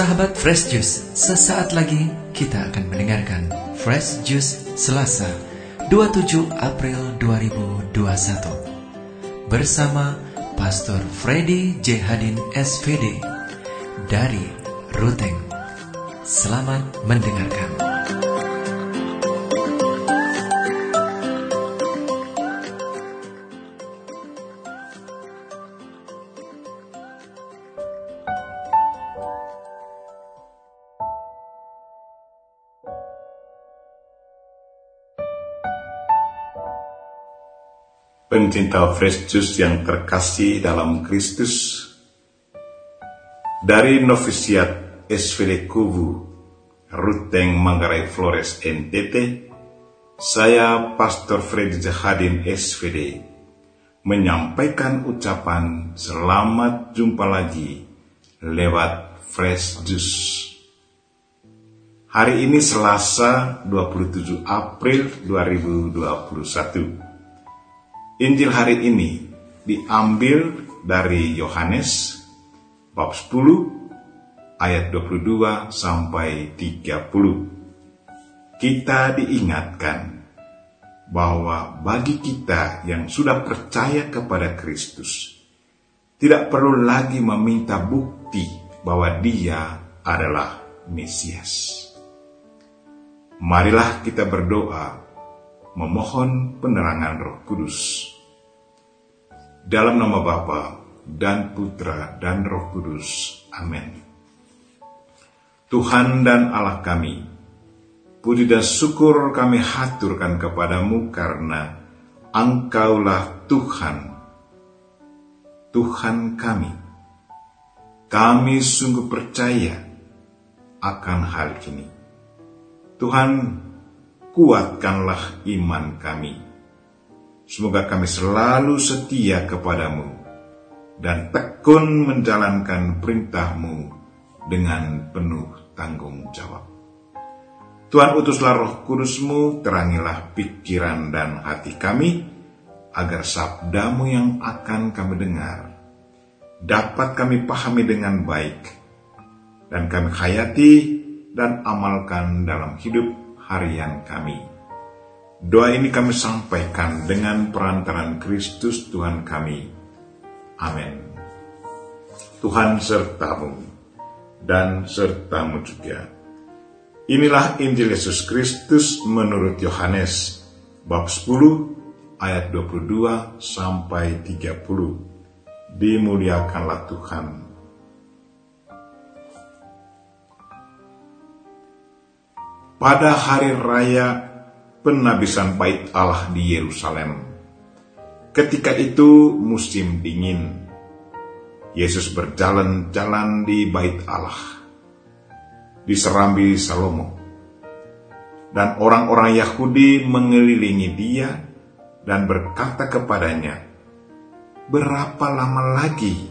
Sahabat Fresh Juice, sesaat lagi kita akan mendengarkan Fresh Juice Selasa 27 April 2021 bersama Pastor Freddy J. Hadin SVD dari Ruteng. Selamat mendengarkan. Pencinta juice yang terkasih dalam Kristus, dari novisiat SVD Kubu, Ruteng Manggarai Flores NTT, saya Pastor Freddy Jahadin SVD, menyampaikan ucapan selamat jumpa lagi lewat Fresh Juice. Hari ini Selasa 27 April 2021 Injil hari ini diambil dari Yohanes bab 10 ayat 22 sampai 30. Kita diingatkan bahwa bagi kita yang sudah percaya kepada Kristus, tidak perlu lagi meminta bukti bahwa Dia adalah Mesias. Marilah kita berdoa memohon penerangan Roh Kudus. Dalam nama Bapa dan Putra dan Roh Kudus. Amin. Tuhan dan Allah kami, puji dan syukur kami haturkan kepadamu karena Engkaulah Tuhan, Tuhan kami. Kami sungguh percaya akan hal ini. Tuhan, kuatkanlah iman kami. Semoga kami selalu setia kepadamu dan tekun menjalankan perintahmu dengan penuh tanggung jawab. Tuhan utuslah roh kudusmu, terangilah pikiran dan hati kami, agar sabdamu yang akan kami dengar, dapat kami pahami dengan baik, dan kami hayati dan amalkan dalam hidup harian kami. Doa ini kami sampaikan dengan perantaran Kristus Tuhan kami. Amin. Tuhan sertamu dan sertamu juga. Inilah Injil Yesus Kristus menurut Yohanes bab 10 ayat 22 sampai 30. Dimuliakanlah Tuhan. pada hari raya penabisan bait Allah di Yerusalem. Ketika itu musim dingin. Yesus berjalan-jalan di bait Allah. Di serambi Salomo. Dan orang-orang Yahudi mengelilingi dia dan berkata kepadanya, Berapa lama lagi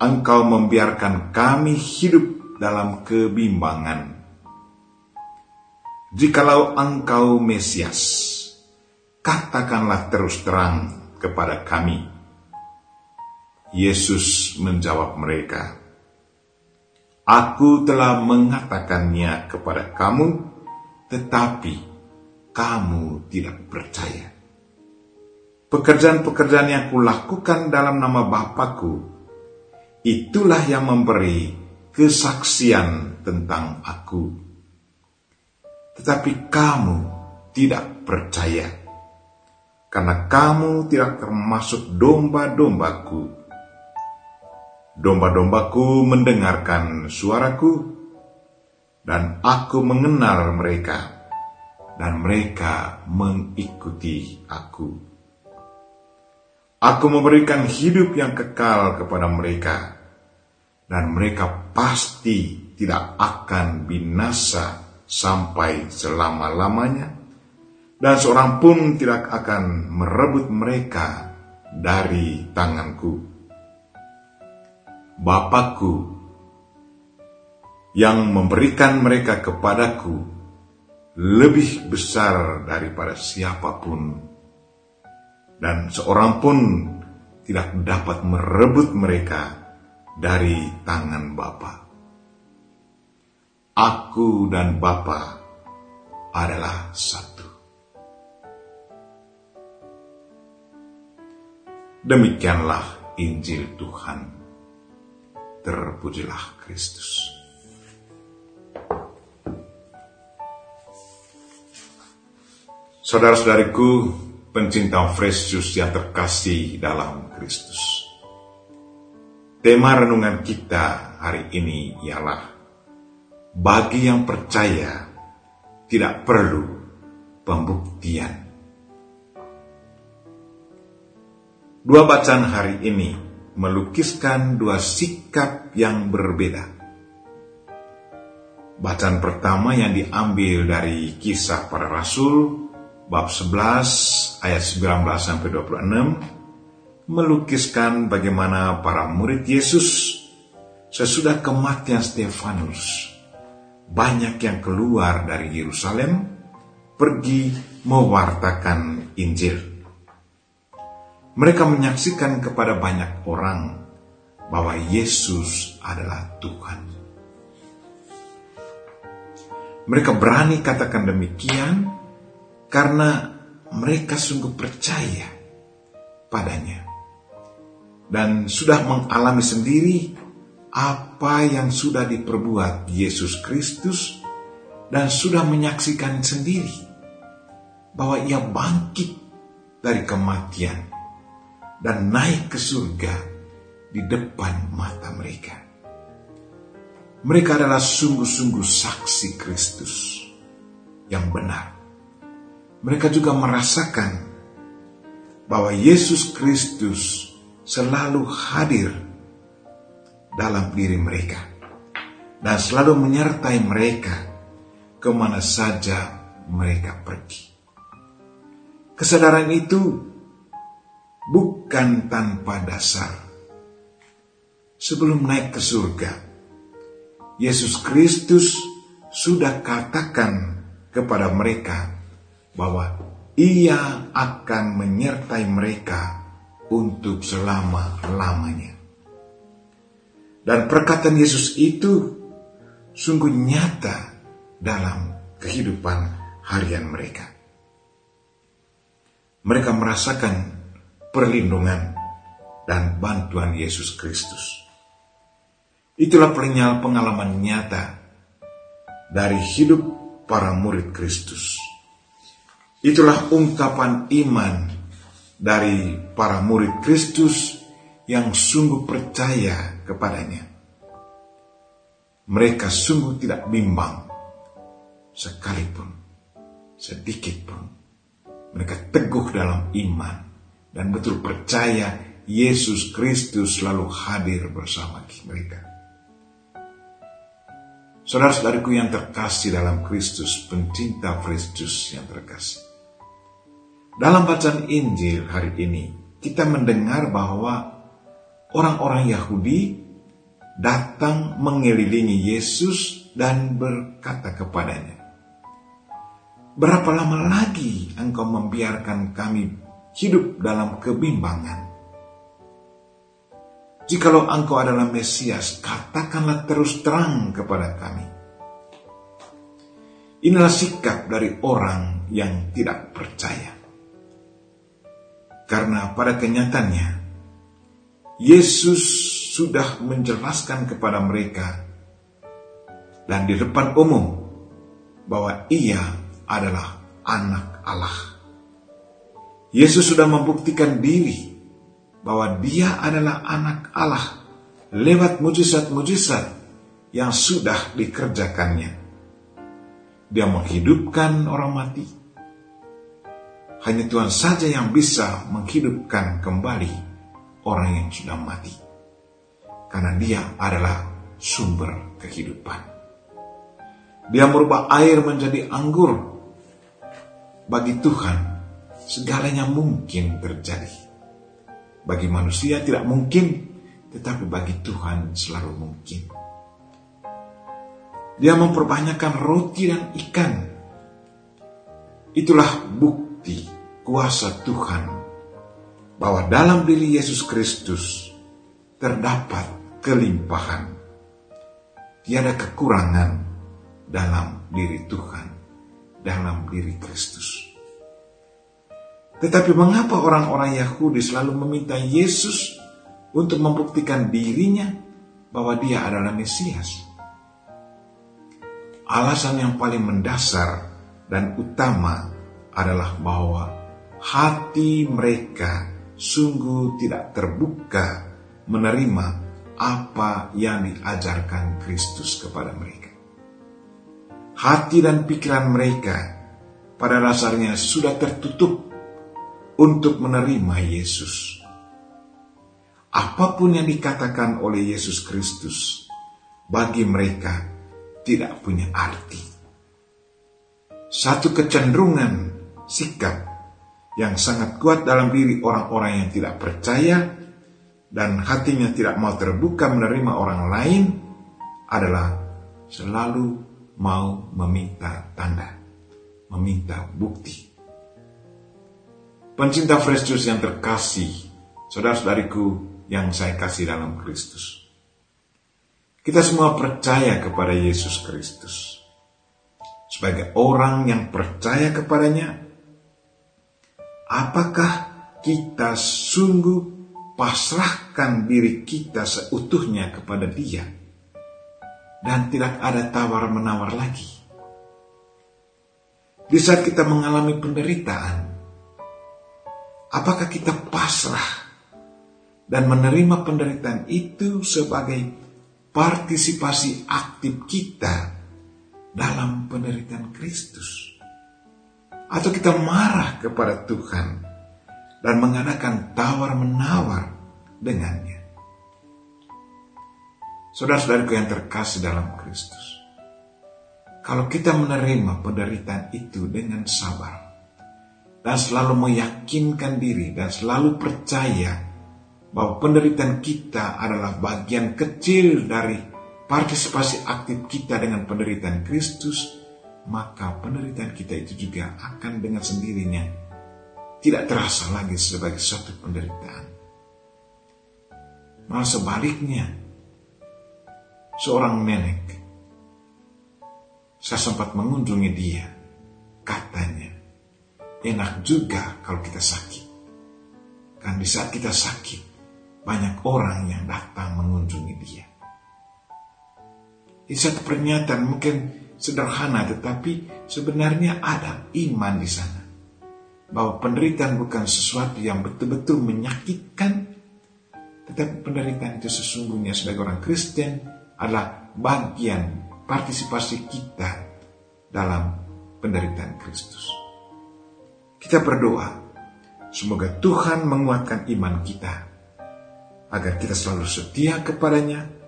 engkau membiarkan kami hidup dalam kebimbangan? Jikalau engkau Mesias, katakanlah terus terang kepada kami. Yesus menjawab mereka, Aku telah mengatakannya kepada kamu, tetapi kamu tidak percaya. Pekerjaan-pekerjaan yang kulakukan dalam nama Bapakku, itulah yang memberi kesaksian tentang aku tetapi kamu tidak percaya, karena kamu tidak termasuk domba-dombaku. Domba-dombaku mendengarkan suaraku, dan aku mengenal mereka, dan mereka mengikuti aku. Aku memberikan hidup yang kekal kepada mereka, dan mereka pasti tidak akan binasa sampai selama-lamanya, dan seorang pun tidak akan merebut mereka dari tanganku. Bapakku yang memberikan mereka kepadaku lebih besar daripada siapa pun, dan seorang pun tidak dapat merebut mereka dari tangan Bapa. Aku dan Bapa adalah satu. Demikianlah Injil Tuhan. Terpujilah Kristus. Saudara-saudariku, pencinta fresh juice yang terkasih dalam Kristus. Tema renungan kita hari ini ialah bagi yang percaya tidak perlu pembuktian. Dua bacaan hari ini melukiskan dua sikap yang berbeda. Bacaan pertama yang diambil dari kisah para rasul bab 11 ayat 19 sampai 26 melukiskan bagaimana para murid Yesus sesudah kematian Stefanus banyak yang keluar dari Yerusalem pergi mewartakan Injil. Mereka menyaksikan kepada banyak orang bahwa Yesus adalah Tuhan. Mereka berani katakan demikian karena mereka sungguh percaya padanya dan sudah mengalami sendiri apa yang sudah diperbuat Yesus Kristus dan sudah menyaksikan sendiri bahwa ia bangkit dari kematian dan naik ke surga di depan mata mereka. Mereka adalah sungguh-sungguh saksi Kristus yang benar. Mereka juga merasakan bahwa Yesus Kristus selalu hadir dalam diri mereka dan selalu menyertai mereka ke mana saja mereka pergi. Kesadaran itu bukan tanpa dasar. Sebelum naik ke surga, Yesus Kristus sudah katakan kepada mereka bahwa Ia akan menyertai mereka untuk selama-lamanya. Dan perkataan Yesus itu sungguh nyata dalam kehidupan harian mereka. Mereka merasakan perlindungan, dan bantuan Yesus Kristus. Itulah perihal pengalaman nyata dari hidup para murid Kristus. Itulah ungkapan iman dari para murid Kristus yang sungguh percaya kepadanya. Mereka sungguh tidak bimbang sekalipun, sedikit pun. Mereka teguh dalam iman dan betul percaya Yesus Kristus selalu hadir bersama mereka. Saudara-saudariku yang terkasih dalam Kristus, pencinta Kristus yang terkasih. Dalam bacaan Injil hari ini, kita mendengar bahwa orang-orang Yahudi datang mengelilingi Yesus dan berkata kepadanya, Berapa lama lagi engkau membiarkan kami hidup dalam kebimbangan. Jikalau engkau adalah Mesias, katakanlah terus terang kepada kami. Inilah sikap dari orang yang tidak percaya. Karena pada kenyataannya, Yesus sudah menjelaskan kepada mereka dan di depan umum bahwa ia adalah anak Allah. Yesus sudah membuktikan diri bahwa dia adalah anak Allah lewat mujizat-mujizat yang sudah dikerjakannya. Dia menghidupkan orang mati. Hanya Tuhan saja yang bisa menghidupkan kembali orang yang sudah mati. Karena dia adalah sumber kehidupan. Dia merubah air menjadi anggur. Bagi Tuhan, segalanya mungkin terjadi. Bagi manusia tidak mungkin, tetapi bagi Tuhan selalu mungkin. Dia memperbanyakkan roti dan ikan. Itulah bukti kuasa Tuhan bahwa dalam diri Yesus Kristus terdapat kelimpahan. Tiada kekurangan dalam diri Tuhan, dalam diri Kristus. Tetapi mengapa orang-orang Yahudi selalu meminta Yesus untuk membuktikan dirinya bahwa dia adalah Mesias? Alasan yang paling mendasar dan utama adalah bahwa hati mereka sungguh tidak terbuka menerima apa yang diajarkan Kristus kepada mereka. Hati dan pikiran mereka pada dasarnya sudah tertutup untuk menerima Yesus. Apa pun yang dikatakan oleh Yesus Kristus bagi mereka tidak punya arti. Satu kecenderungan sikap yang sangat kuat dalam diri orang-orang yang tidak percaya dan hatinya tidak mau terbuka menerima orang lain adalah selalu mau meminta tanda, meminta bukti. Pencinta Juice yang terkasih, saudara-saudariku yang saya kasih dalam Kristus. Kita semua percaya kepada Yesus Kristus. Sebagai orang yang percaya kepadanya, apakah kita sungguh pasrahkan diri kita seutuhnya kepada Dia dan tidak ada tawar-menawar lagi? Di saat kita mengalami penderitaan, Apakah kita pasrah dan menerima penderitaan itu sebagai partisipasi aktif kita dalam penderitaan Kristus? Atau kita marah kepada Tuhan dan mengadakan tawar-menawar dengannya? Saudara-saudariku yang terkasih dalam Kristus, kalau kita menerima penderitaan itu dengan sabar, dan selalu meyakinkan diri dan selalu percaya bahwa penderitaan kita adalah bagian kecil dari partisipasi aktif kita dengan penderitaan Kristus, maka penderitaan kita itu juga akan dengan sendirinya tidak terasa lagi sebagai suatu penderitaan. Malah sebaliknya, seorang nenek, saya sempat mengunjungi dia, katanya, enak juga kalau kita sakit. Kan di saat kita sakit, banyak orang yang datang mengunjungi dia. Di satu pernyataan mungkin sederhana tetapi sebenarnya ada iman di sana. Bahwa penderitaan bukan sesuatu yang betul-betul menyakitkan, tetapi penderitaan itu sesungguhnya sebagai orang Kristen adalah bagian partisipasi kita dalam penderitaan Kristus. Kita berdoa, semoga Tuhan menguatkan iman kita, agar kita selalu setia kepadanya,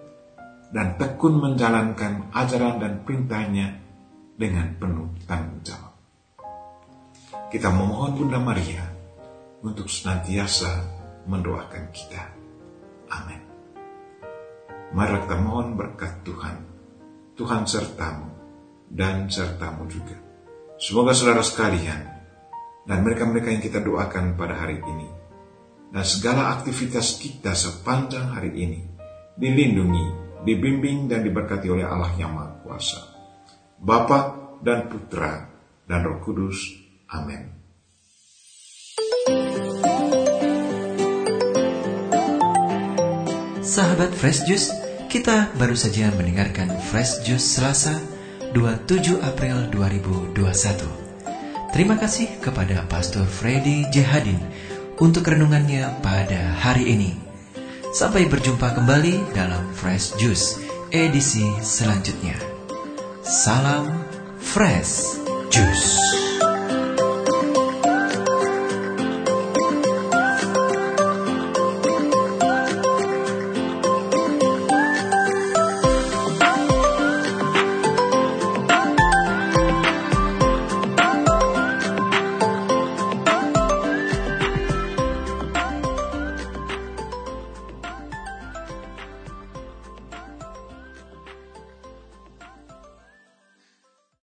dan tekun menjalankan ajaran dan perintahnya dengan penuh tanggung jawab. Kita memohon Bunda Maria untuk senantiasa mendoakan kita. Amin. Mari kita mohon berkat Tuhan. Tuhan sertamu dan sertamu juga. Semoga saudara sekalian dan mereka-mereka yang kita doakan pada hari ini. Dan segala aktivitas kita sepanjang hari ini dilindungi, dibimbing dan diberkati oleh Allah yang Maha Kuasa. Bapa dan Putra dan Roh Kudus. Amin. Sahabat Fresh Juice, kita baru saja mendengarkan Fresh Juice Selasa 27 April 2021. Terima kasih kepada Pastor Freddy Jehadin untuk renungannya pada hari ini. Sampai berjumpa kembali dalam Fresh Juice edisi selanjutnya. Salam Fresh Juice.